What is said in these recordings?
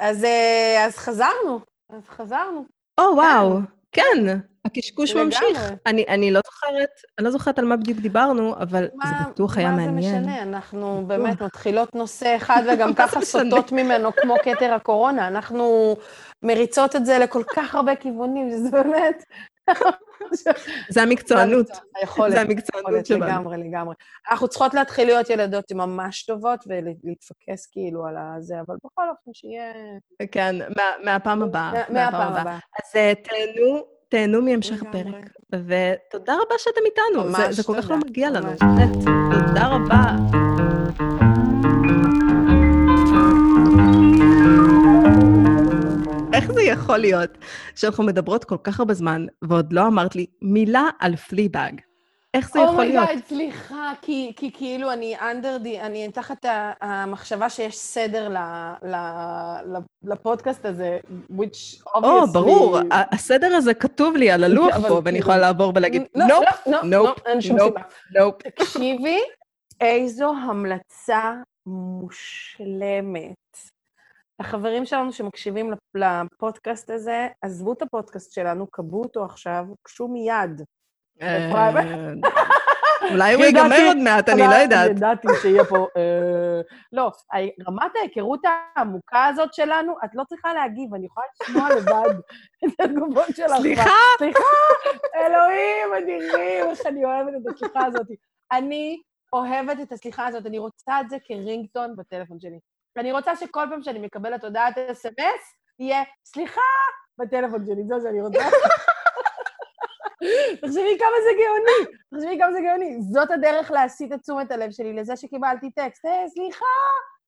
אז, אה, אז חזרנו, אז חזרנו. או, וואו, כן, הקשקוש לגמרי. ממשיך. אני, אני לא זוכרת, אני לא זוכרת על מה בדיוק דיברנו, אבל זה מה- בטוח היה מעניין. מה זה משנה? אנחנו באמת מתחילות נושא אחד וגם ככה זה? סוטות ממנו כמו כתר הקורונה. אנחנו מריצות את זה לכל כך הרבה כיוונים, שזה באמת... זה המקצוענות. היכולת, זה המקצוענות שלנו. לגמרי, לגמרי. אנחנו צריכות להתחיל להיות ילדות ממש טובות ולהתפקס כאילו על הזה, אבל בכל אופן שיהיה... כן, מה- מהפעם הבאה. מה- מהפעם הבאה. אז אה, תהנו, תהנו מהמשך. הפרק, ותודה רבה שאתם איתנו. זה- כל כך לא מגיע לנו. תודה רבה. איך זה יכול להיות שאנחנו מדברות כל כך הרבה זמן, ועוד לא אמרת לי מילה על Fleabag? איך זה יכול להיות? oh my God, סליחה, כי, כי כאילו אני under the, אני תחת המחשבה שיש סדר ל, ל, ל, לפודקאסט הזה, which obviously... או, ברור, ה- הסדר הזה כתוב לי על הלוח אבל פה, ואני כאילו- יכולה לעבור ולהגיד, נופ, נופ, נופ. נופ. תקשיבי, איזו המלצה מושלמת. החברים שלנו שמקשיבים לפ- לפודקאסט הזה, עזבו את הפודקאסט שלנו, כבו אותו עכשיו, קשו מיד. אה, אולי הוא ייגמר עוד מעט, אני לא יודעת. ידעתי שיהיה פה... אה, לא, רמת ההיכרות העמוקה הזאת שלנו, את לא צריכה להגיב, אני יכולה לשמוע לבד את התגובות שלך. סליחה? סליחה, אלוהים, אדירים, איך אני אוהבת את הסליחה הזאת. אני אוהבת את הסליחה הזאת, אני רוצה את זה כרינגטון בטלפון שלי. אני רוצה שכל פעם שאני מקבלת הודעת אס.אם.אס, יהיה סליחה בטלפון שלי, זה מה שאני רוצה. תחשבי כמה זה גאוני, תחשבי כמה זה גאוני. זאת הדרך להסיט את תשומת הלב שלי לזה שקיבלתי טקסט, היי, סליחה,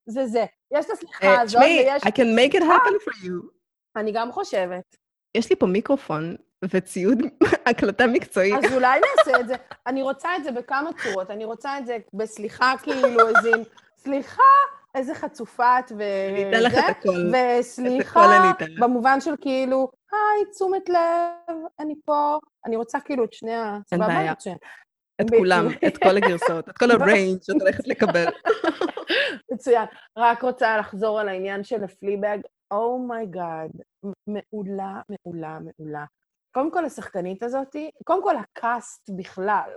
זה זה. יש את הסליחה אה, הזאת, תשמעי, ויש... I can make it happen for you. אני גם חושבת. יש לי פה מיקרופון וציוד הקלטה מקצועי. אז אולי נעשה את זה. אני רוצה את זה בכמה צורות. אני רוצה את זה בסליחה, כאילו, איזה... סליחה, איזה חצופה את ו... אני אתן לך את הכל. וסליחה. במובן של כאילו, היי, תשומת לב, אני פה. אני רוצה כאילו את שני ה... אין? בעיה. את כולם, את כל הגרסאות, את כל ה-range שאת הולכת לקבל. מצוין. רק רוצה לחזור על העניין של ה-Fleabag. oh my God, מעולה, מעולה, מעולה. קודם כל, השחקנית הזאת, קודם כל, ה-cast בכלל.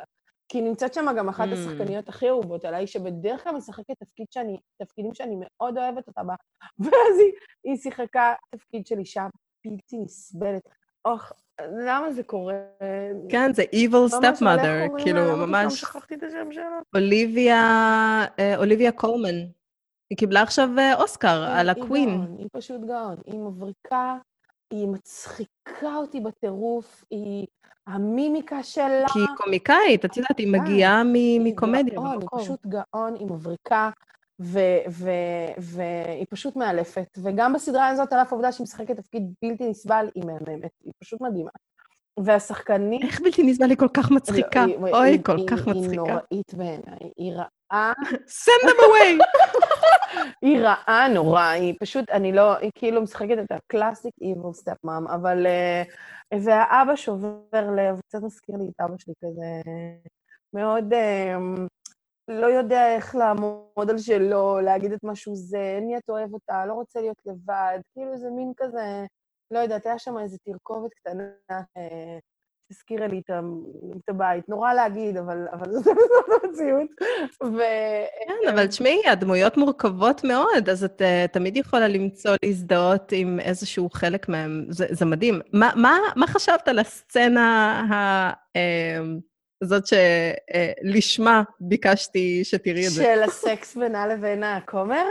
כי נמצאת שם גם אחת Mm. השחקניות הכי אהובות עליי, שבדרך כלל משחקת תפקיד שאני, תפקידים שאני מאוד אוהבת אותה בה, ואז היא, היא שיחקה תפקיד של אישה בלתי נסבלת. אוח, למה זה קורה? כן, זה evil stepmother, קוראים כאילו, ממש שכחתי את השם שלה. אוליביה, אה, אוליביה קולמן. היא קיבלה עכשיו אה, אוסקר על היא הקווין. גאון, היא פשוט גאון. היא מבריקה, היא מצחיקה אותי בטירוף, היא... המימיקה שלה... כי היא קומיקאית, את יודעת, היא מגיעה מ- היא מקומדיה גאון, היא. פשוט גאון, היא מבריקה, והיא פשוט מאלפת. וגם בסדרה הזאת, על אף העובדה שהיא משחקת תפקיד בלתי נסבל, היא מהממת, היא פשוט מדהימה. והשחקנית... איך בלתי נסבל היא כל כך מצחיקה? היא- אוי, היא- כל היא- כך היא מצחיקה. נוראית בעיניי, היא רעה send them away! היא רעה נורא, היא פשוט, אני לא, היא כאילו משחקת את הקלאסיק evil step mom, אבל... אה, והאבא שובר לב, קצת מזכיר לי את אבא שלי כזה, מאוד אה, לא יודע איך לעמוד על שלו, להגיד את מה שהוא זה, לי את אוהב אותה, לא רוצה להיות לבד, כאילו זה מין כזה, לא יודעת, היה שם איזו תרכובת קטנה, אה, הזכירה לי את הבית, נורא להגיד, אבל, אבל זאת המציאות. ו... כן, אבל תשמעי, הדמויות מורכבות מאוד, אז את uh, תמיד יכולה למצוא, להזדהות עם איזשהו חלק מהם. זה, זה מדהים. מה, מה, מה חשבת על הסצנה ה, זאת שלשמה ביקשתי שתראי את זה? של הסקס בינה לבין הכומר?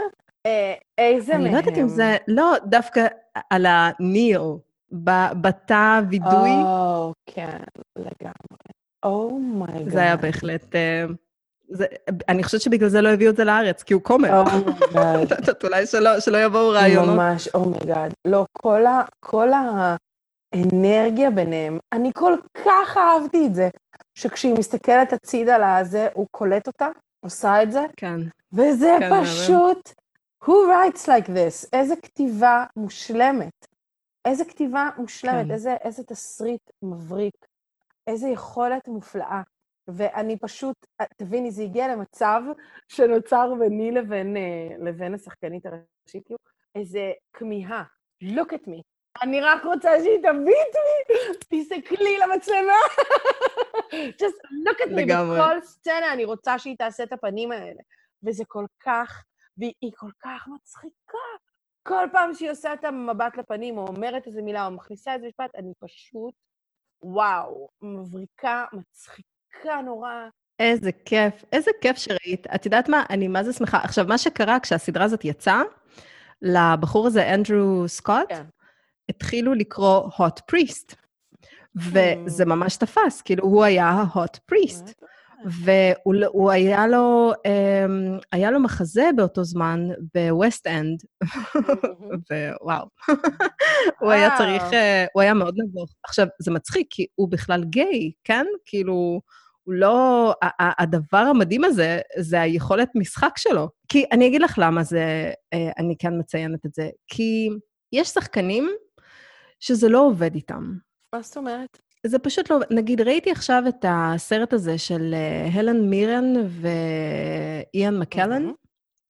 אה, איזה מהם? אני לא יודעת אם זה... לא, דווקא על הניל, ב- בתא וידוי, או, כן, לגמרי. oh my God. זה היה בהחלט... uh, זה, אני חושבת שבגלל זה לא הביאו את זה לארץ, כי הוא כומר. oh my God. את יודעת, אולי שלא, שלא יבואו רעיונות. ממש, oh my God. לא, כל ה- כל האנרגיה ביניהם, אני כל כך אהבתי את זה, שכשהיא מסתכלת הצידה לזה, הוא קולט אותה, עושה את זה, כן. וזה כן. פשוט, who writes like this? איזה כתיבה מושלמת. איזה כתיבה מושלמת, כן. איזה, איזה תסריט מבריק, איזה יכולת מופלאה. ואני פשוט, תביני, זה הגיע למצב שנוצר ביני לבין, אה, לבין השחקנית הראשית, כאילו, איזה כמיהה. look at me. אני רק רוצה שהיא תביט בי, תסתכלי למצלמה. just look at me. לגמרי. בכל סצנה אני רוצה שהיא תעשה את הפנים האלה. וזה כל כך, והיא כל כך מצחיקה. כל פעם שהיא עושה את המבט לפנים, או אומרת איזה מילה, או מכניסה איזה משפט, אני פשוט, וואו, מבריקה, מצחיקה נורא. איזה כיף, איזה כיף שראית. את יודעת מה? אני מה זה שמחה. עכשיו, מה שקרה כשהסדרה הזאת יצאה, לבחור הזה, אנדרו סקוט, כן. התחילו לקרוא hot priest. וזה ממש תפס, כאילו הוא היה ה-hot priest. והוא לא- היה לו, אמ, היה לו מחזה באותו זמן ב-West End, ו-וואו. הוא היה. צריך, אה, הוא היה מאוד נבוך. עכשיו, זה מצחיק, כי הוא בכלל גיי, כן? כאילו, הוא לא... הדבר המדהים הזה, זה היכולת משחק שלו. כי אני אגיד לך למה זה, אה, אני כן מציינת את זה. כי יש שחקנים שזה לא עובד איתם. מה זאת אומרת? זה פשוט לא... נגיד, ראיתי עכשיו את הסרט הזה של אה, הלן מירן ואיאן מקלן.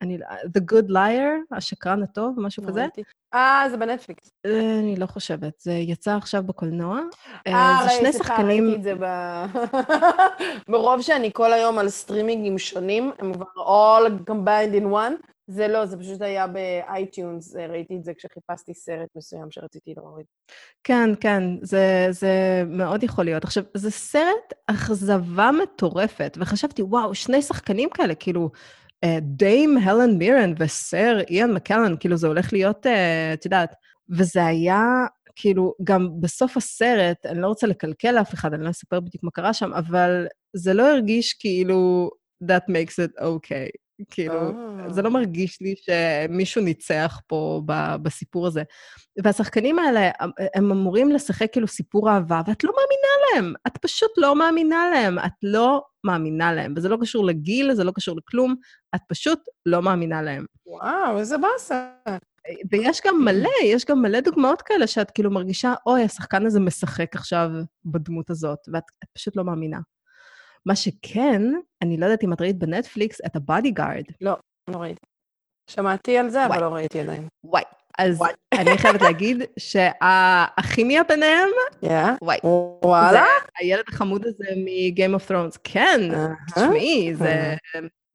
אני, The Good Liar, השקרן הטוב, משהו לא כזה. אה, זה בנטפליקס. אה, אני לא חושבת, זה יצא עכשיו בקולנוע. אה, אה, ראיתי, סליחה. ראיתי את זה ב... מרוב שאני כל היום על סטרימינגים שונים, הם כבר all combined in one. זה לא, זה פשוט היה ב-iTunes, ראיתי את זה כשחיפשתי סרט מסוים שרציתי להוריד. כן, כן, זה, זה מאוד יכול להיות. עכשיו, זה סרט אכזבה מטורפת, וחשבתי, וואו, שני שחקנים כאלה, כאילו, אה, דיים הלן מירן וסר איאן מקלן, כאילו, זה הולך להיות, אה, את יודעת, וזה היה, כאילו, גם בסוף הסרט, אני לא רוצה לקלקל לאף אחד, אני לא אספר בדיוק מה קרה שם, אבל זה לא הרגיש כאילו, that makes it okay. כאילו, אה. זה לא מרגיש לי שמישהו ניצח פה בסיפור הזה. והשחקנים האלה, הם אמורים לשחק כאילו סיפור אהבה, ואת לא מאמינה להם. את פשוט לא מאמינה להם. את לא מאמינה להם. וזה לא קשור לגיל, זה לא קשור לכלום, את פשוט לא מאמינה להם. וואו, איזה באסה. ויש גם מלא, יש גם מלא דוגמאות כאלה שאת כאילו מרגישה, אוי, השחקן הזה משחק עכשיו בדמות הזאת, ואת את פשוט לא מאמינה. מה שכן, אני לא יודעת אם את ראית בנטפליקס את ה-Bodyguard. לא ראיתי. שמעתי על זה, אבל וואי. לא ראיתי עדיין. וואי. אז וואי. אני חייבת להגיד שהכימיה ביניהם? וואי. וואלה? הילד החמוד הזה מ-game of Thrones. כן, אהה. תשמעי, זה,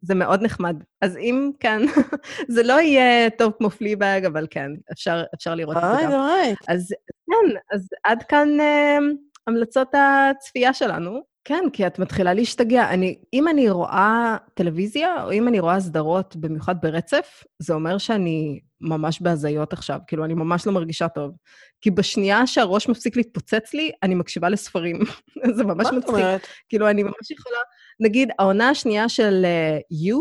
זה מאוד נחמד. אז אם כן, זה לא יהיה טוב כמו פליבאג, אבל כן, אפשר, אפשר לראות את זה גם. אוי. אז כן, אז עד כאן אה, המלצות הצפייה שלנו. כן, כי את מתחילה להשתגע. אני, אם אני רואה טלוויזיה, או אם אני רואה סדרות, במיוחד ברצף, זה אומר שאני ממש בהזיות עכשיו. כאילו, אני ממש לא מרגישה טוב. כי בשנייה שהראש מפסיק להתפוצץ לי, אני מקשיבה לספרים. זה ממש מה את מצחיק. אומרת? כאילו, אני ממש יכולה... נגיד, העונה השנייה של אה, You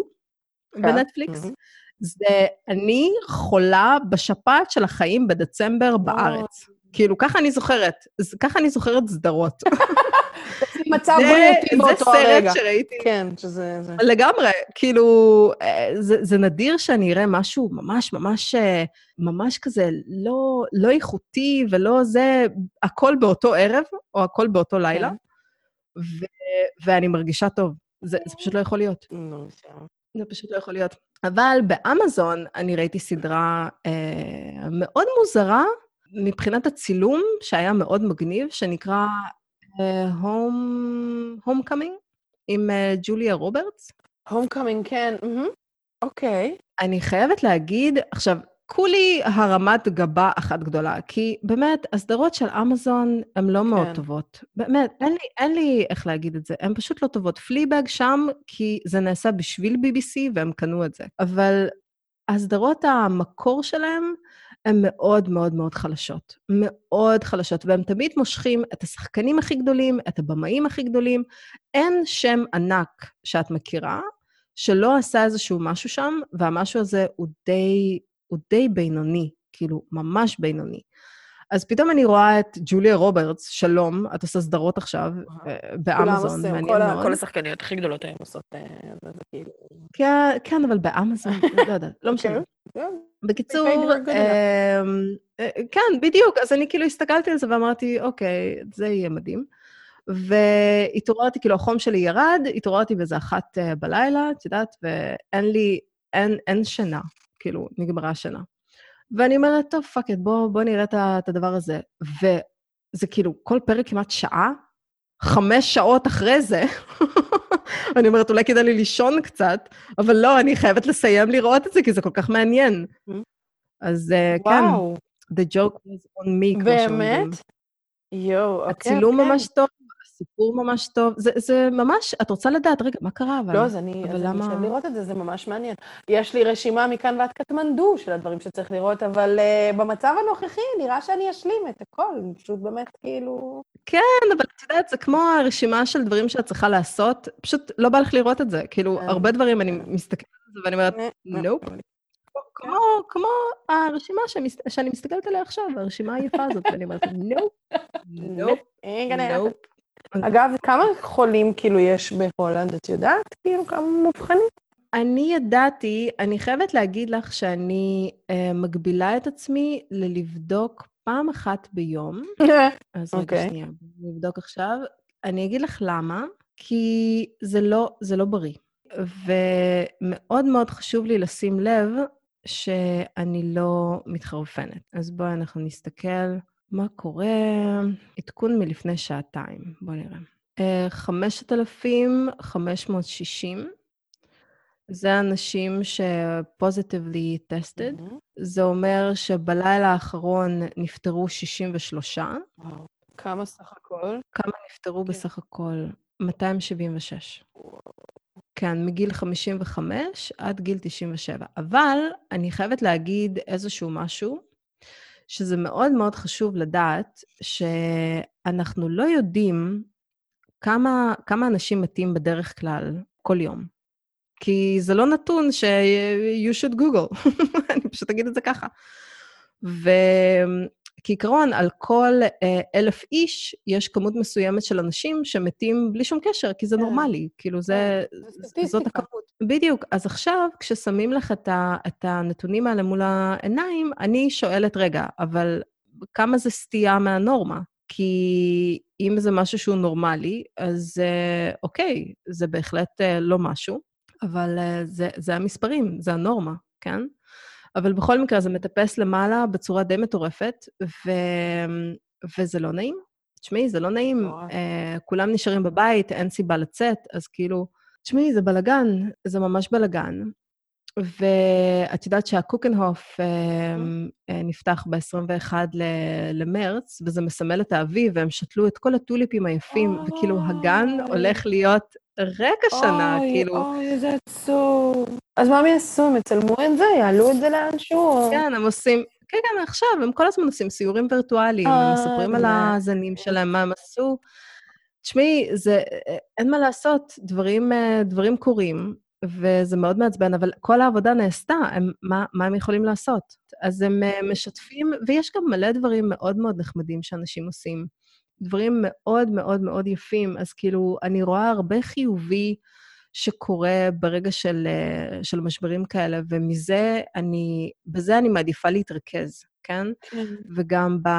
כן. בנטפליקס, מהמם. זה אני חולה בשפעת של החיים בדצמבר בארץ. כאילו, ככה אני זוכרת, ככה אני זוכרת סדרות. מצב זה- בריאותי באותו זה הרגע. סרט שראיתי. כן, שזה... זה. לגמרי, כאילו, אה, זה, זה נדיר שאני אראה משהו ממש ממש, אה, ממש כזה לא, לא איכותי ולא זה, הכל באותו ערב, או הכל באותו לילה, כן. ו, ואני מרגישה טוב. זה, זה פשוט לא יכול להיות. נו, בסדר. זה פשוט לא יכול להיות. אבל באמזון אני ראיתי סדרה אה, מאוד מוזרה מבחינת הצילום, שהיה מאוד מגניב, שנקרא אה, Home, Homecoming, עם אה, ג'וליה רוברטס. הומקאמינג, כן. מהמם. אוקיי. אני חייבת להגיד, עכשיו, כולי הרמת גבה אחת גדולה, כי באמת, הסדרות של אמזון הן לא מאוד כן. טובות. באמת, אין לי, אין לי איך להגיד את זה, הן פשוט לא טובות. פליבג שם, כי זה נעשה בשביל BBC והם קנו את זה. אבל הסדרות המקור שלהם הן מאוד מאוד מאוד חלשות. מאוד חלשות, והם תמיד מושכים את השחקנים הכי גדולים, את הבמאים הכי גדולים. אין שם ענק שאת מכירה, שלא עשה איזשהו משהו שם, והמשהו הזה הוא די, הוא די בינוני, כאילו, ממש בינוני. אז פתאום אני רואה את ג'וליה רוברטס, שלום, את עושה סדרות עכשיו אה, באמזון, מעניין מאוד. כל השחקניות הכי גדולות היום עושות... אה, זה כאילו... כן, כן, אבל באמזון, לא יודעת, לא משנה. אוקיי. בקיצור. אמ, אה, כן, בדיוק, אז אני כאילו הסתכלתי על זה ואמרתי, אוקיי, זה יהיה מדהים. והתעוררתי, כאילו החום שלי ירד, התעוררתי באיזה אחת בלילה, את יודעת, ואין לי, אין, אין שינה, כאילו, נגמרה השינה. ואני אומרת, טוב, fuck it, בוא, בוא נראה את הדבר הזה. וזה כאילו, כל פרק כמעט שעה, חמש שעות אחרי זה, אני אומרת, אולי כדאי לי לישון קצת, אבל לא, אני חייבת לסיים לראות את זה, כי זה כל כך מעניין. Mm-hmm. אז uh, כן, the joke was on me, כמו שאומרים. באמת? יואו, אוקיי, הצילום אוקיי. ממש טוב, הסיפור ממש טוב. זה, זה ממש, את רוצה לדעת, רגע, מה קרה אבל? לא, אז אני, אבל אז למה... אני לראות את זה, זה ממש מעניין. יש לי רשימה מכאן ועד קטמנדו של הדברים שצריך לראות, אבל uh, במצב הנוכחי נראה שאני אשלים את הכל, פשוט באמת כאילו... כן, אבל את יודעת, זה כמו הרשימה של דברים שאת צריכה לעשות, פשוט לא בא לך לראות את זה. כאילו, כן. הרבה דברים אני מסתכלת על זה ואני אומרת, nope. כמו, כמו הרשימה שאני מסתכלת עליה עכשיו, הרשימה היפה הזאת, ואני אומרת, nope, nope, nope. אגב, כמה חולים כאילו יש בהולנד, את יודעת? כאילו, כמה מאובחנים? אני ידעתי, אני חייבת להגיד לך שאני uh, מגבילה את עצמי ללבדוק פעם אחת ביום. אז רגע, okay. אוקיי. שנייה, נבדוק עכשיו. אני אגיד לך למה, כי זה לא, זה לא בריא. ומאוד מאוד חשוב לי לשים לב שאני לא מתחרפנת. אז בואי אנחנו נסתכל מה קורה. עדכון מלפני שעתיים, בואו נראה. 5,560. אה, זה אנשים ש-positively tested. Mm-hmm. זה אומר שבלילה האחרון נפטרו 63. וואו. כמה סך הכל? כמה נפטרו כן. בסך הכל? 276. וואו. כן, מגיל 55 עד גיל 97. אבל אני חייבת להגיד איזשהו משהו, שזה מאוד מאוד חשוב לדעת, שאנחנו לא יודעים כמה, כמה אנשים מתים בדרך כלל כל יום. כי זה לא נתון ש- you should google, אני פשוט אגיד את זה ככה. וכעיקרון, על כל אה, אלף איש, יש כמות מסוימת של אנשים שמתים בלי שום קשר, כי זה כן. נורמלי, כאילו זה, כן, זאת הכמות. בדיוק. אז עכשיו, כששמים לך את, ה, את הנתונים האלה מול העיניים, אני שואלת, רגע, אבל כמה זה סטייה מהנורמה? כי אם זה משהו שהוא נורמלי, אז אה, אוקיי, זה בהחלט אה, לא משהו. אבל זה, זה המספרים, זה הנורמה, כן? אבל בכל מקרה, זה מטפס למעלה בצורה די מטורפת, ו... וזה לא נעים. תשמעי, זה לא נעים. Uh, כולם נשארים בבית, אין סיבה לצאת, אז כאילו, תשמעי, זה בלגן, זה ממש בלגן. ואת יודעת שהקוקנהוף uh, נפתח ב-21 למרץ, וזה מסמל את האביב, והם שתלו את כל הטוליפים היפים, וכאילו הגן הולך להיות ריק השנה, אוי, כאילו... אוי, איזה עצוב. אז מה הם יעשו? הם יצלמו את זה? יעלו את זה לאנשהו? כן, הם עושים... כן, כן, עכשיו, הם כל הזמן עושים סיורים וירטואליים, הם מספרים על הזנים שלהם, מה הם עשו. תשמעי, זה... אין מה לעשות, דברים, אה, דברים קורים, וזה מאוד מעצבן, אבל כל העבודה נעשתה, הם, מה, מה הם יכולים לעשות? אז הם אה, משתפים, ויש גם מלא דברים מאוד מאוד נחמדים שאנשים עושים. דברים מאוד מאוד מאוד יפים. אז כאילו, אני רואה הרבה חיובי שקורה ברגע של, אה, של משברים כאלה, ומזה אני, בזה אני מעדיפה להתרכז, כן? כן. וגם ב...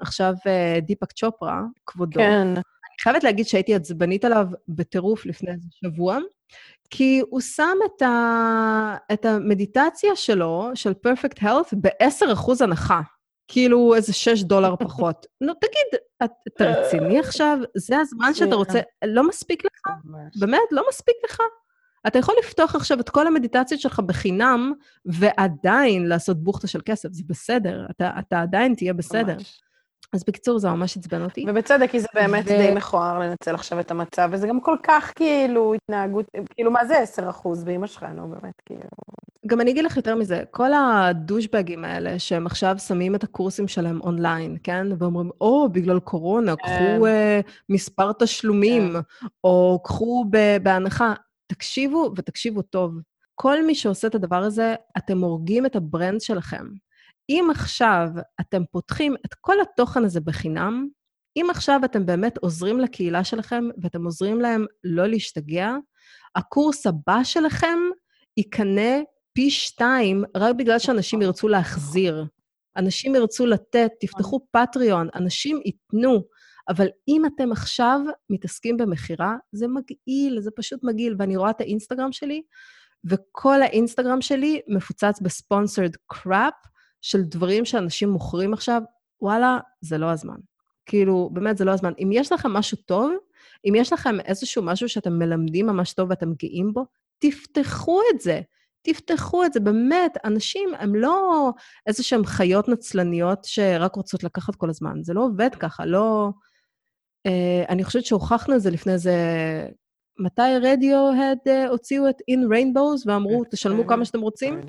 עכשיו אה, דיפק צ'ופרה, כבודו. כן. אני חייבת להגיד שהייתי עצבנית עליו בטירוף לפני איזה שבוע, כי הוא שם את, ה... את המדיטציה שלו, של פרפקט הלת, ב-10% הנחה. כאילו איזה 6 דולר פחות. נו, תגיד, אתה רציני עכשיו? זה הזמן שאתה רוצה... לא מספיק לך? באמת, לא מספיק לך? אתה יכול לפתוח עכשיו את כל המדיטציות שלך בחינם, ועדיין לעשות בוכטה של כסף, זה בסדר, אתה, אתה עדיין תהיה בסדר. ממש. אז בקיצור, זה ממש עצבן אותי. ובצדק, כי זה באמת ו... די מכוער לנצל עכשיו את המצב, וזה גם כל כך כאילו התנהגות, כאילו, מה זה 10 אחוז באמא שלך, נו, באמת, כאילו... גם אני אגיד לך יותר מזה, כל הדושבגים האלה, שהם עכשיו שמים את הקורסים שלהם אונליין, כן? ואומרים, או, בגלל קורונה, כן. קחו uh, מספר תשלומים, כן. או קחו בהנחה. תקשיבו, ותקשיבו טוב. כל מי שעושה את הדבר הזה, אתם הורגים את ה-brand שלכם. אם עכשיו אתם פותחים את כל התוכן הזה בחינם, אם עכשיו אתם באמת עוזרים לקהילה שלכם ואתם עוזרים להם לא להשתגע, הקורס הבא שלכם יקנה פי שתיים רק בגלל שאנשים ירצו להחזיר. אנשים ירצו לתת, תפתחו Patreon, אנשים ייתנו. אבל אם אתם עכשיו מתעסקים במכירה, זה מגעיל, זה פשוט מגעיל. ואני רואה את האינסטגרם שלי, וכל האינסטגרם שלי מפוצץ בספונסרד קראפ, של דברים שאנשים מוכרים עכשיו, וואלה, זה לא הזמן. כאילו, באמת, זה לא הזמן. אם יש לכם משהו טוב, אם יש לכם איזשהו משהו שאתם מלמדים ממש טוב ואתם גאים בו, תפתחו את זה. תפתחו את זה, באמת, אנשים הם לא איזה שהם חיות נצלניות שרק רוצות לקחת כל הזמן. זה לא עובד ככה, לא... Uh, אני חושבת שהוכחנו את זה לפני איזה... מתי רדיו-הד uh, הוציאו את In Rainbows ואמרו, תשלמו כמה שאתם רוצים?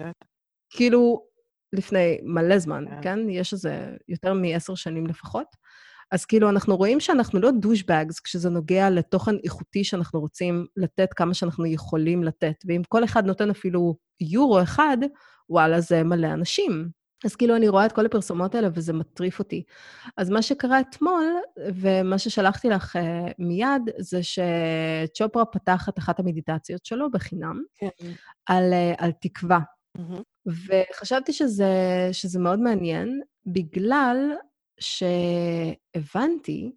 כאילו, לפני מלא זמן, כן? כן? יש איזה יותר מעשר שנים לפחות. אז כאילו, אנחנו רואים שאנחנו לא דושבגס כשזה נוגע לתוכן איכותי שאנחנו רוצים לתת כמה שאנחנו יכולים לתת. ואם כל אחד נותן אפילו יורו אחד, וואלה, זה מלא אנשים. אז כאילו, אני רואה את כל הפרסומות האלה וזה מטריף אותי. אז מה שקרה אתמול, ומה ששלחתי לך uh, מיד, זה שצ'ופרה פתח את אחת המדיטציות שלו בחינם, כן. על, uh, על תקווה. Mm-hmm. וחשבתי שזה, שזה מאוד מעניין, בגלל שהבנתי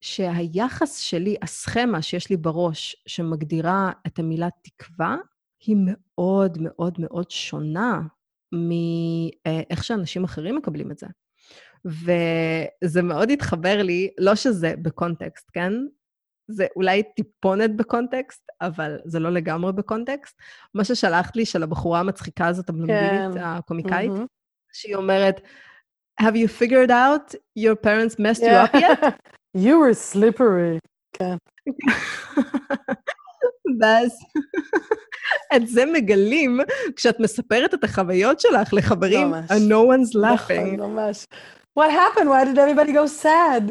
שהיחס שלי, הסכמה שיש לי בראש, שמגדירה את המילה תקווה, היא מאוד מאוד מאוד שונה מאיך שאנשים אחרים מקבלים את זה. וזה מאוד התחבר לי, לא שזה בקונטקסט, כן? זה אולי טיפונת בקונטקסט, אבל זה לא לגמרי בקונטקסט. מה ששלחת לי, של הבחורה המצחיקה הזאת, הבלונדינית, כן. הקומיקאית, mm-hmm. שהיא אומרת, have you figured out your parents messed yeah. you up yet? you were slippery. כן. ואז את זה מגלים כשאת מספרת את החוויות שלך לחברים, ממש. and no one's laughing. נכון, ממש. What happened? Why did everybody go sad?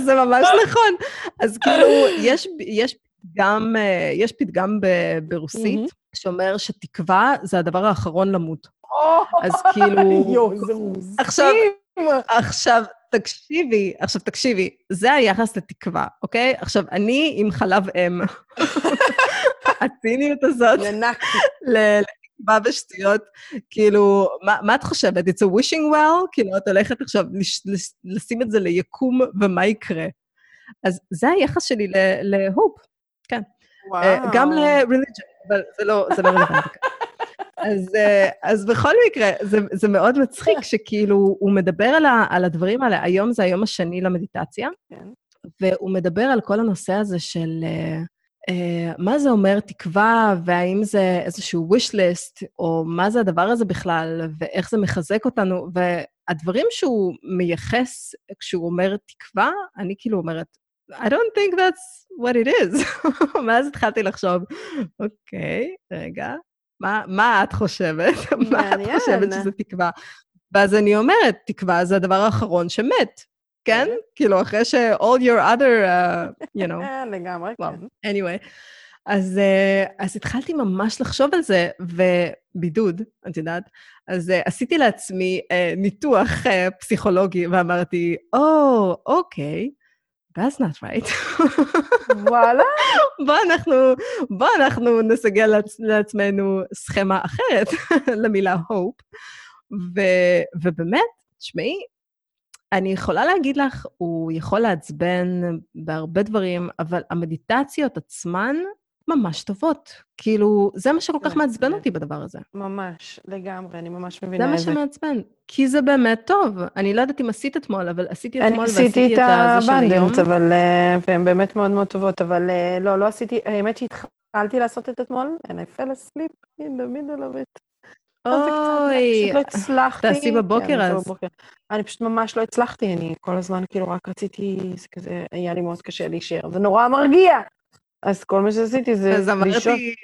זה ממש נכון. אז כאילו, יש, יש פתגם, אה, יש פתגם ברוסית שאומר שתקווה זה הדבר האחרון למות. אז כאילו... יואו, מוזים. עכשיו, עכשיו, תקשיבי, עכשיו תקשיבי, זה היחס לתקווה, אוקיי? עכשיו, אני עם חלב אם. הציניות הזאת, לתקווה ושטויות, כאילו, מה, מה את חושבת? It's a wishing well? כאילו, את הולכת עכשיו לש, לש, לשים את זה ליקום, ומה יקרה? אז זה היחס שלי להופ, כן. וואו. Uh, גם ל-religion, אבל זה לא, זה לא רלוונטי. אז, אה, אז בכל מקרה, זה, זה מאוד מצחיק שכאילו הוא מדבר על, ה, על הדברים האלה. היום זה היום השני למדיטציה, כן. והוא מדבר על כל הנושא הזה של uh, מה זה אומר תקווה, והאם זה איזשהו wish list, או מה זה הדבר הזה בכלל, ואיך זה מחזק אותנו. והדברים שהוא מייחס כשהוא אומר תקווה, אני כאילו אומרת, I don't think that's what it is. ואז התחלתי לחשוב, אוקיי, okay, רגע, מה, מה את חושבת? מה את חושבת שזה תקווה? ואז אני אומרת, תקווה זה הדבר האחרון שמת, כן? אוקיי. כאילו, אחרי ש- all your other, uh, you know. לגמרי, כן. anyway. אז, uh, אז התחלתי ממש לחשוב על זה, ובידוד, את יודעת, אז uh, עשיתי לעצמי uh, ניתוח פסיכולוגי, ואמרתי, או, oh, אוקיי, okay, That's not right. וואלה? בוא אנחנו, בוא אנחנו נסגל לעצ, לעצמנו סכמה אחרת למילה hope. ו, ובאמת, תשמעי, אני יכולה להגיד לך, הוא יכול לעצבן בהרבה דברים, אבל המדיטציות עצמן ממש טובות. כאילו, זה מה שכל כך מעצבן אותי בדבר הזה. ממש, לגמרי, אני ממש מבינה את זה. זה מה שמעצבן, כי זה באמת טוב. אני לא יודעת אם עשית אתמול, אבל עשיתי אתמול ועשיתי את זה של היום. אני עשיתי את הבנדנט, אבל... אה, והן באמת מאוד מאוד טובות, אבל אה, לא, לא עשיתי, האמת שהתחלתי לעשות את אתמול, and I fell asleep in the middle of it. אוי, לא הצלחתי. תעשי בבוקר כן, אז. אני פשוט ממש לא הצלחתי, אני כל הזמן כאילו רק רציתי, זה כזה, היה לי מאוד קשה להישאר, זה נורא מרגיע. אז כל מה שעשיתי זה אז אמרתי,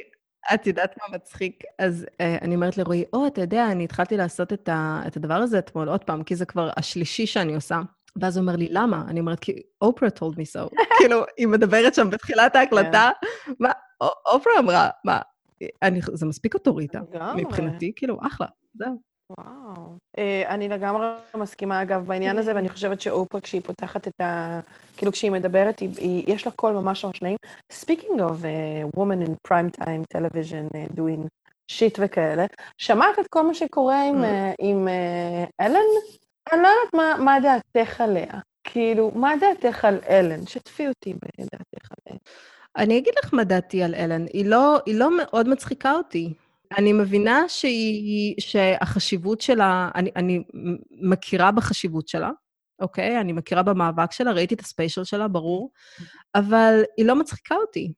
את יודעת מה מצחיק? אז uh, אני אומרת לרועי, או, אתה יודע, אני התחלתי לעשות את, ה, את הדבר הזה אתמול עוד פעם, כי זה כבר השלישי שאני עושה. ואז הוא אומר לי, למה? אני אומרת, כי אופרה told me so. כאילו, היא מדברת שם בתחילת ההקלטה, כן. מה, אופרה אמרה, מה, אני, זה מספיק אוטוריטה. מבחינתי, כאילו, אחלה, זהו. וואו. Uh, אני לגמרי מסכימה, אגב, בעניין הזה, ואני חושבת שאופרה, כשהיא פותחת את ה... כאילו, כשהיא מדברת, היא, היא, יש לה קול ממש ממש נעים. Speaking of uh, woman in prime time television uh, doing shit וכאלה, שמעת את כל מה שקורה עם, uh, עם uh, אלן? אני לא יודעת מה, מה דעתך עליה. כאילו, מה דעתך על אלן? שתפי אותי בדעתך עליה. אני אגיד לך מה דעתי על אלן. היא לא, היא לא מאוד מצחיקה אותי. אני מבינה שהיא, שהחשיבות שלה, אני, אני מכירה בחשיבות שלה, אוקיי? אני מכירה במאבק שלה, ראיתי את ה-special שלה, ברור, אבל היא לא מצחיקה אותי.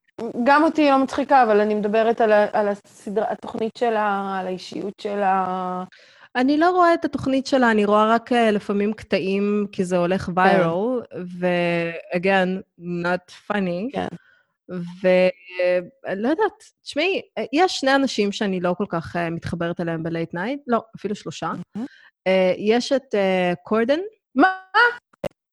גם אותי היא לא מצחיקה, אבל אני מדברת על, על הסדר, התוכנית שלה, על האישיות שלה. אני לא רואה את התוכנית שלה, אני רואה רק אה, לפעמים קטעים, כי זה הולך viral, כן. ו-again, not funny. כן. ולא יודעת, תשמעי, יש שני אנשים שאני לא כל כך uh, מתחברת אליהם ב-late night, לא, אפילו שלושה. Uh, יש את uh, קורדן. מה?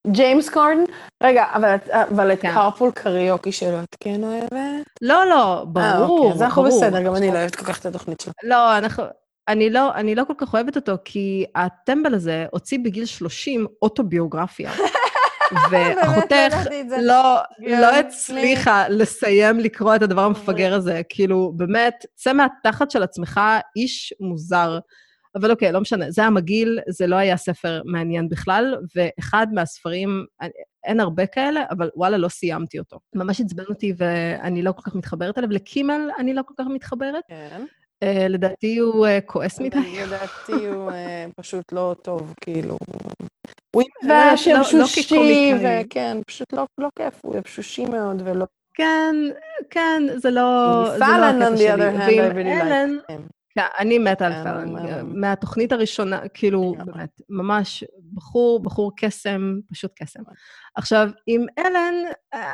ג'יימס קורדן? רגע, אבל, אבל את כן. קרפול קריוקי שלו את כן אוהבת? לא, לא, ברור, 아, אוקיי, אז אנחנו בסדר, גם אני לא אוהבת כל כך את התוכנית שלו. לא, אנחנו... אני לא, אני לא כל כך אוהבת אותו, כי הטמבל הזה הוציא בגיל 30 אוטוביוגרפיה. ואחותך לא, לא הצליחה לסיים לקרוא את הדבר המפגר הזה. כאילו, באמת, צא מהתחת של עצמך, איש מוזר. אבל אוקיי, לא משנה, זה המגעיל, זה לא היה ספר מעניין בכלל, ואחד מהספרים, אין הרבה כאלה, אבל וואלה, לא סיימתי אותו. ממש עצבן אותי ואני לא כל כך מתחברת אליו. לקימל אני לא כל כך מתחברת. כן. Uh, לדעתי הוא uh, כועס מדי. לדעתי הוא uh, פשוט לא טוב, כאילו. הוא יבש, יבשושי, וכן, פשוט לא, לא כיף, הוא יבשושי מאוד ולא... כן, כן, זה לא... פאלן, on the other hand, I really like him. כן, אני מתה על כן, פאלן. מהתוכנית הראשונה, כאילו, באמת, ממש בחור, בחור קסם, פשוט קסם. עכשיו, עם אלן, אה,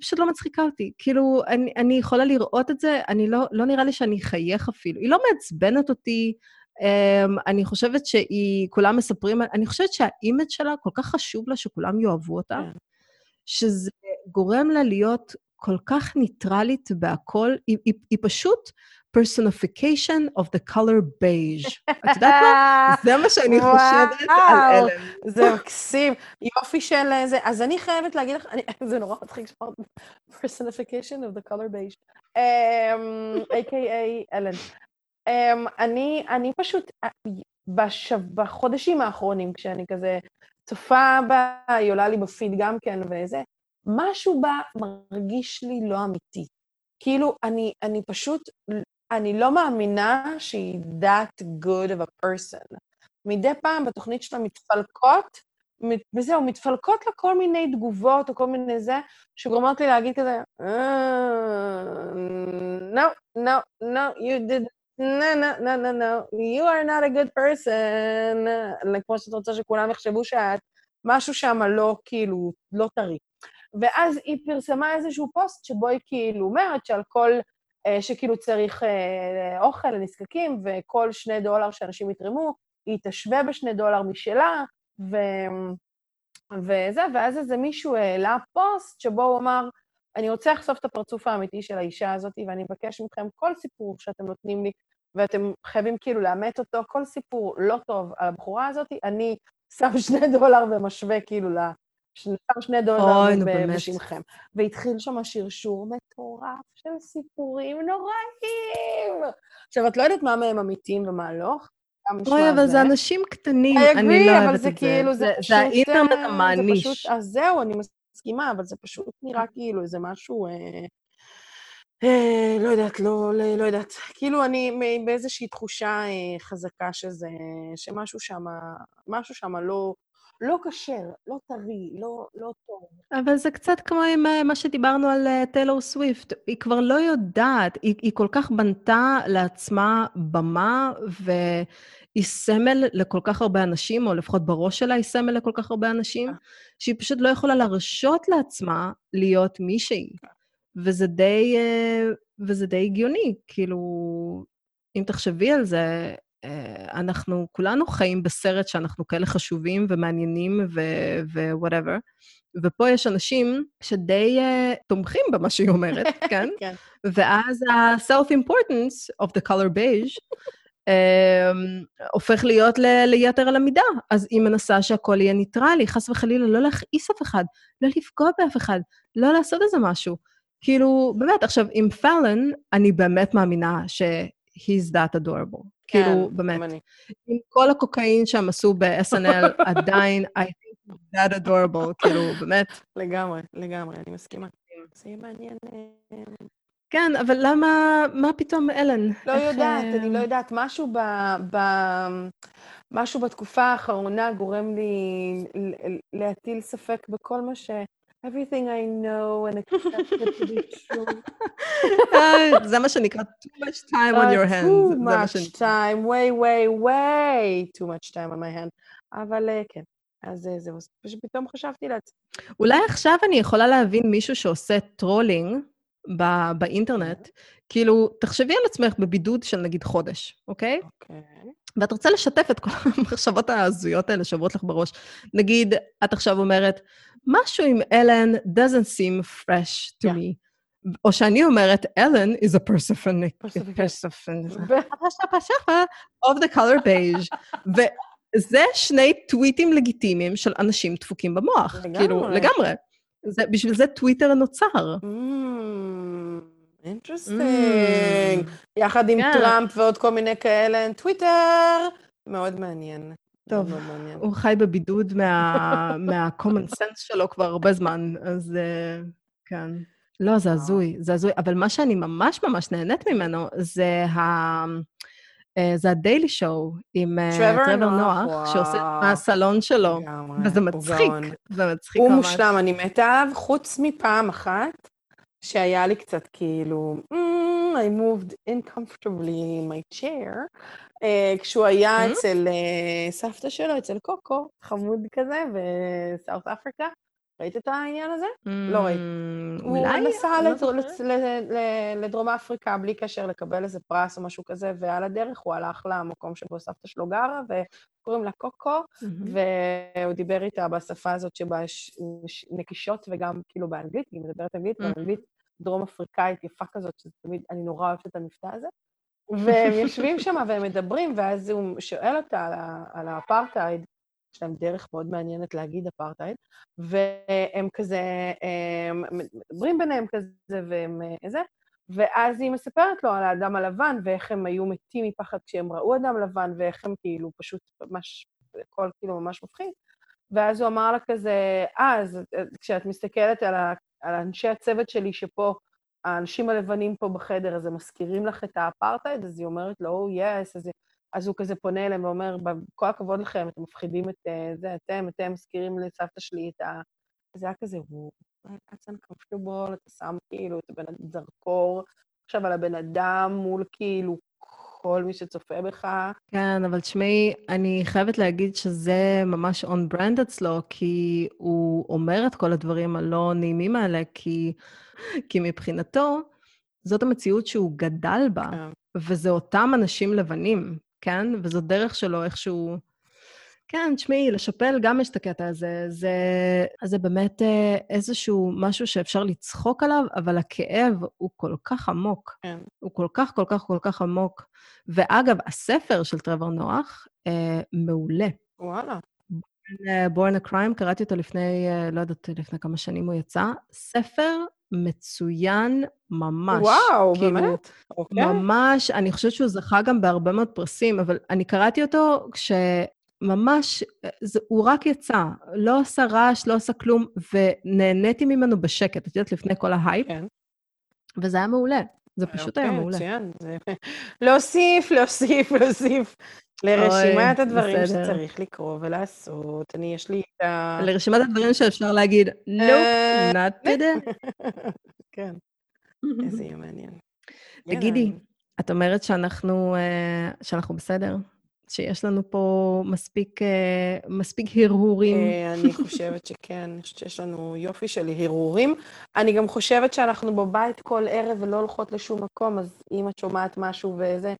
פשוט לא מצחיקה אותי. כאילו, אני, אני יכולה לראות את זה, אני לא, לא נראה לי שאני אחייך אפילו. היא לא מעצבנת אותי, Um, אני חושבת שהיא, כולם מספרים, אני חושבת שה-image שלה, כל כך חשוב לה שכולם יאהבו אותה, כן. שזה גורם לה להיות כל כך ניטרלית בהכל, היא, היא, היא פשוט personification of the color beige. את יודעת מה? זה מה שאני חושבת על אלן. זה מקסים. יופי של זה. אז אני חייבת להגיד לך, זה נורא מצחיק שאמרת personification of the color beige. A.K.A. אלן. Um, אני, אני פשוט, בש, בחודשים האחרונים, כשאני כזה צופה בה, היא עולה לי בפיד גם כן וזה, משהו בה מרגיש לי לא אמיתי. כאילו, אני, אני פשוט אני לא מאמינה שהיא that good of a person. מדי פעם בתוכנית שלה מתפלקות, וזהו, מתפלקות לה כל מיני תגובות או כל מיני זה, שגורמות לי להגיד כזה, no, no, no, you did, no, no, no, no, no, you are not a good person. כמו שאת רוצה שכולם יחשבו שאת, משהו שם לא, כאילו, לא טרי. ואז היא פרסמה איזשהו פוסט שבו היא כאילו אומרת שעל כל אה, שכאילו צריך אה, אוכל לנזקקים, וכל שני דולר שאנשים יתרמו, היא תשווה בשני דולר משלה, ו... וזה, ואז איזה מישהו העלה פוסט שבו הוא אמר, אני רוצה לחשוף את הפרצוף האמיתי של האישה הזאת, ואני מבקש מכם כל סיפור שאתם נותנים לי, ואתם חייבים כאילו לאמת אותו, כל סיפור לא טוב על הבחורה הזאת, אני שם שני דולר ומשווה כאילו שם שני דולר בשמכם. והתחיל שם שרשור מטורף של סיפורים נוראים. עכשיו, את לא יודעת מה מהם אמיתיים ומה לא. אוי, אבל זה אנשים קטנים, אני לא אוהבת את זה. כאילו, זה פשוט... זה האינטרנט המעניש. אז זהו, אני מסכימה, אבל זה פשוט נראה כאילו איזה משהו... אה, אה, לא יודעת, לא, לא, לא יודעת. כאילו, אני באיזושהי תחושה אה, חזקה שזה, שמשהו שם, משהו שם לא, לא כשר, לא טרי, לא, לא טוב. אבל זה קצת כמו עם אה, מה שדיברנו על טיילור uh, סוויפט. היא כבר לא יודעת, היא, היא כל כך בנתה לעצמה במה, והיא סמל לכל כך הרבה אנשים, או לפחות בראש שלה היא סמל לכל כך הרבה אנשים, אה. שהיא פשוט לא יכולה להרשות לעצמה להיות מישהי. וזה די, וזה די הגיוני, כאילו, אם תחשבי על זה, אה, אנחנו כולנו חיים בסרט שאנחנו כאלה חשובים ומעניינים ו-whatever, ופה יש אנשים שדי uh, תומכים במה שהיא אומרת, כן? כן. ואז ה-self-importance of the color beige um, הופך להיות ל- ליתר על המידה. אז היא מנסה שהכל יהיה ניטרלי, חס וחלילה, לא להכעיס אף אחד, לא לפגוע באף אחד, לא לעשות איזה משהו. כאילו, באמת, עכשיו, עם פאלן, אני באמת מאמינה ש... he's that adorable. כן, כאילו, באמת. אני. עם כל הקוקאין שהם עשו ב-SNL, עדיין, I think he's that adorable, כאילו, באמת. לגמרי, לגמרי, אני מסכימה. זה יהיה מעניין. אה, כן, אבל למה, מה פתאום אלן? לא איך, יודעת, אה, אני לא יודעת, משהו ב... ב... משהו בתקופה האחרונה גורם לי להטיל ספק בכל מה ש... everything I know and accept it to be true. אה, זה מה שנקרא too much time on your, uh, hands. too much time, way, way, way too much time on my hand. אבל אה, כן, אז אה, זהו, פתאום חשבתי לעצמי. אולי עכשיו אני יכולה להבין מישהו שעושה טרולינג ב- באינטרנט. כאילו, תחשבי על עצמך בבידוד של נגיד חודש, אוקיי? אוקיי. ואת רוצה לשתף את כל המחשבות ההזויות האלה שעוברות לך בראש. נגיד, את עכשיו אומרת, משהו עם אלן doesn't seem fresh to Yeah. me. או שאני אומרת, אלן is a personific- of the color beige. וזה שני טוויטים לגיטימיים של אנשים דפוקים במוח. לגמרי. כאילו, לגמרי. זה, בשביל זה טוויטר נוצר. interesting. יחד עם כן. טראמפ ועוד כל מיני כאלה, טוויטר. מאוד מעניין. טוב, מאוד מאוד מעניין. הוא חי בבידוד מה- מה-common sense שלו כבר הרבה זמן, אז אה, כן. לא, זה הזוי, זה הזוי. אבל מה שאני ממש ממש נהנית ממנו, זה ה... אה, זה ה Daily Show עם אה, טרוור טרוור נוח, שעושה וואו. מהסלון שלו, וזה הוא מצחיק. זה מצחיק הוא ממש. מושלם, אני מתה עליו, חוץ מפעם אחת, שהיה לי קצת כאילו, "Mm, I moved uncomfortably in my chair, כשהוא היה Mm? אצל אה, סבתא שלו, אצל קוקו, חמוד כזה, בסאוט אפריקה. ראית את העניין הזה? לא ראיתי. Mm, הוא? נסע לא לדרום אפריקה בלי קשר לקבל איזה פרס או משהו כזה, ועל הדרך הוא הלך למקום שבו סבתא שלו גרה, וקוראים לה קוקו, מהמם. והוא דיבר איתה בשפה הזאת שבה יש ש- נקישות וגם כאילו באנגלית, היא מדברת אנגלית, Mhm. ואנגלית דרום אפריקאית יפה כזאת, שזה תמיד, אני נורא אוהבת את המבטא הזה. והם יושבים שם והם מדברים, ואז הוא שואל אותה על, ה- על האפרטהייד, יש להם דרך מאוד מעניינת להגיד אפרטהייד, והם כזה, הם מדברים ביניהם כזה, והם אה, זה, ואז היא מספרת לו על האדם הלבן, ואיך הם היו מתים מפחד כשהם ראו אדם לבן, ואיך הם כאילו פשוט ממש, הכל כאילו ממש מפחיד. ואז הוא אמר לה כזה, אה, אז אה, כשאת מסתכלת על, ה, על אנשי הצוות שלי שפה, האנשים הלבנים פה בחדר, אז הם מזכירים לך את האפרטהייד? אז היא אומרת לו, oh, yes, אז, אז הוא כזה פונה אליהם ואומר, כל הכבוד לכם, אתם מפחידים את אה, זה, אתם, אתם מזכירים לסבתא שלי את ה... זה היה כזה, הוא, that's uncomfortable, אתה שם כאילו את הבן זרקור עכשיו על הבן אדם מול כאילו כל מי שצופה בך. כן, אבל תשמעי, אני חייבת להגיד שזה ממש on brand אצלו, כי הוא אומר את כל הדברים הלא נעימים האלה, כי, כי מבחינתו, זאת המציאות שהוא גדל בה, כן. וזה אותם אנשים לבנים, כן? וזו דרך שלו איכשהו... כן, תשמעי, לשפל גם יש את הקטע הזה. זה, זה באמת אה, איזשהו משהו שאפשר לצחוק עליו, אבל הכאב הוא כל כך עמוק. כן. הוא כל כך, כל כך, כל כך עמוק. ואגב, הספר של טרוור נוח, אה, מעולה. וואלה. Born a Crime, קראתי אותו לפני, אה, לא יודעת, לפני כמה שנים הוא יצא. ספר מצוין ממש. וואו, כאילו, באמת? אוקיי. ממש, אני חושבת שהוא זכה גם בהרבה מאוד פרסים, אבל אני קראתי אותו כשממש, זה, הוא רק יצא, לא עשה רעש, לא עשה כלום, ונהניתי ממנו בשקט, את יודעת, לפני כל ההייפ, כן. וזה היה מעולה. זה פשוט היה אוקיי, מעולה. מצוין. זה- להוסיף, להוסיף, להוסיף לרשימת אוי, הדברים בסדר. שצריך לקרוא ולעשות. אני, יש לי את ה... לרשימת הדברים שאפשר להגיד, נופ, אה, not today. כן, איזה יהיה מעניין. תגידי. את אומרת שאנחנו, אה, שאנחנו בסדר? שיש לנו פה מספיק, אה, מספיק הרהורים? אה, אני חושבת שכן, אני חושבת שיש לנו יופי של הרהורים. אני גם חושבת שאנחנו בבית כל ערב ולא הולכות לשום מקום, אז אם את שומעת משהו וזה,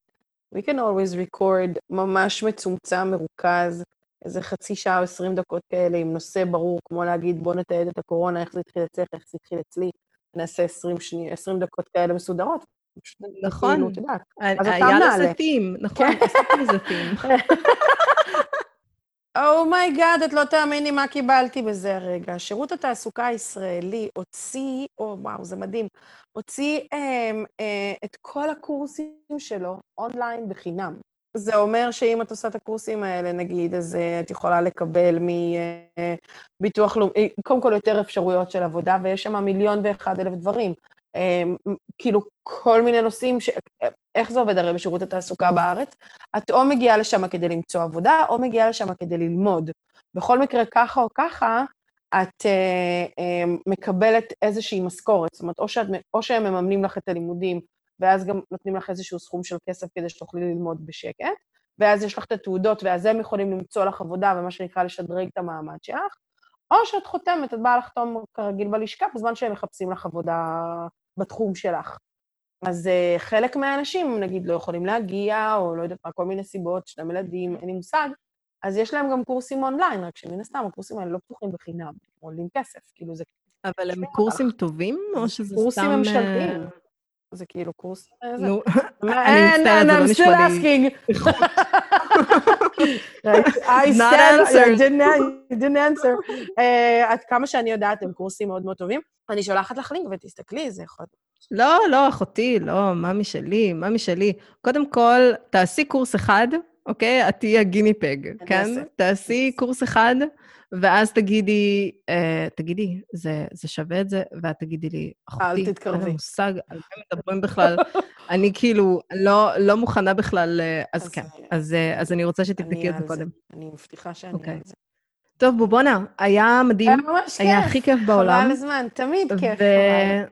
we can always record ממש מצומצם, מרוכז, איזה חצי שעה או עשרים דקות כאלה עם נושא ברור, כמו להגיד, בוא נתעד את הקורונה, איך זה התחיל אצלך, איך זה התחיל אצלי, נעשה עשרים שני- 20 דקות כאלה מסודרות. נכון. אה, היה מעלה. לזה טים, נכון. עשיתי לזה טים. oh my god, את לא תאמיני מה קיבלתי בזה הרגע. שירות התעסוקה הישראלי הוציא, או וואו, זה מדהים, הוציא אה, אה, את כל הקורסים שלו אונליין בחינם. זה אומר שאם את עושה את הקורסים האלה, נגיד, אז אה, את יכולה לקבל מביטוח לאומי, קודם כל יותר אפשרויות של עבודה, ויש שם מיליון ואחד אלף דברים. כאילו כל מיני נושאים, ש... איך זה עובד הרי בשירות התעסוקה בארץ? את או מגיעה לשם כדי למצוא עבודה, או מגיעה לשם כדי ללמוד. בכל מקרה, ככה או ככה, את uh, uh, מקבלת איזושהי משכורת. זאת אומרת, או, שאת, או שהם מממנים לך את הלימודים, ואז גם נותנים לך איזשהו סכום של כסף כדי שתוכלי ללמוד בשקט, ואז יש לך את התעודות, ואז הם יכולים למצוא לך עבודה, ומה שנקרא לשדרג את המעמד שלך, או שאת חותמת, את באה לחתום כרגיל בלשכה, בזמן שהם מחפשים לך עבודה בתחום שלך. אז uh, חלק מהאנשים, נגיד, לא יכולים להגיע, או לא יודעת מה, כל מיני סיבות, להם ילדים, אין לי מושג, אז יש להם גם קורסים אונליין, רק שמן הסתם הקורסים האלה לא פתוחים בחינם, הם עולים כסף, כאילו זה... אבל הם קורסים טובים, או שזה סתם... קורסים ממשלתיים. זה כאילו קורס... נו, אני מצטערת, זה לא נשמע לי... I said, you didn't answer. עד כמה שאני יודעת, הם קורסים מאוד מאוד טובים. אני שולחת לך לינק ותסתכלי, זה יכול... לא, לא, אחותי, לא, ממי שלי, ממי שלי. קודם כל, תעשי קורס אחד, אוקיי? את תהיי הגיני פג, כן? תעשי קורס אחד, ואז תגידי, אה, תגידי, זה, זה שווה את זה? ואת תגידי לי, אחותי, אל תתקרבי. אין לי מושג על מה מדברים בכלל. אני כאילו לא, לא מוכנה בכלל, אה, אז, אז כן. אז, אה, אז אני רוצה שתבדקי את זה קודם. אני מבטיחה שאני אוקיי. על זה. טוב, בובונה, היה מדהים. היה ממש כיף. היה הכי כיף בעולם. חבל הזמן, תמיד כיף, חבל.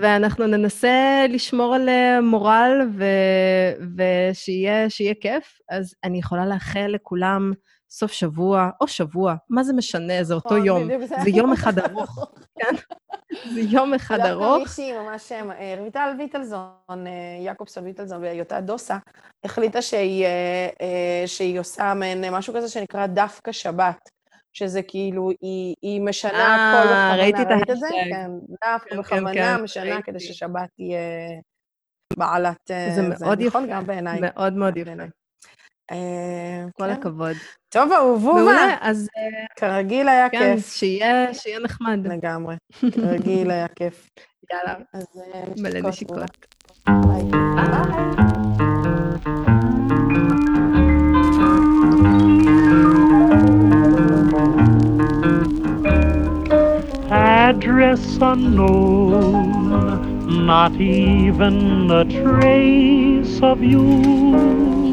ואנחנו ננסה לשמור על אה, מורל ו- ושיהיה כיף. אז אני יכולה לאחל לכולם סוף שבוע, או שבוע, מה זה משנה, זה אותו נכון, יום. זה יום אחד ארוך, כן? זה יום אחד ארוך. דווקא מישהי ממש, אה, רויטל ויטלזון, אה, יעקובסון ויטלזון ויותה דוסה, החליטה שהיא, שהיא עושה מעין משהו כזה שנקרא דווקא שבת. שזה כאילו, היא, היא משנה הכל בכוונה, ראיתי את זה? כן, דווקא כן, בכוונה כן, משנה. כדי ששבת תהיה בעלת... אה, זה מאוד נכון, יפה. נכון גם בעיניי. מאוד מאוד יפה. אה, כל כן. הכבוד. טוב, אהובו מה. מעולה, אז... כרגיל היה כן, כיף. שיהיה, שיהיה נחמד. לגמרי. כרגיל היה כיף. יאללה. אז מלא נשיקות. ביי. address unknown, not even a trace of you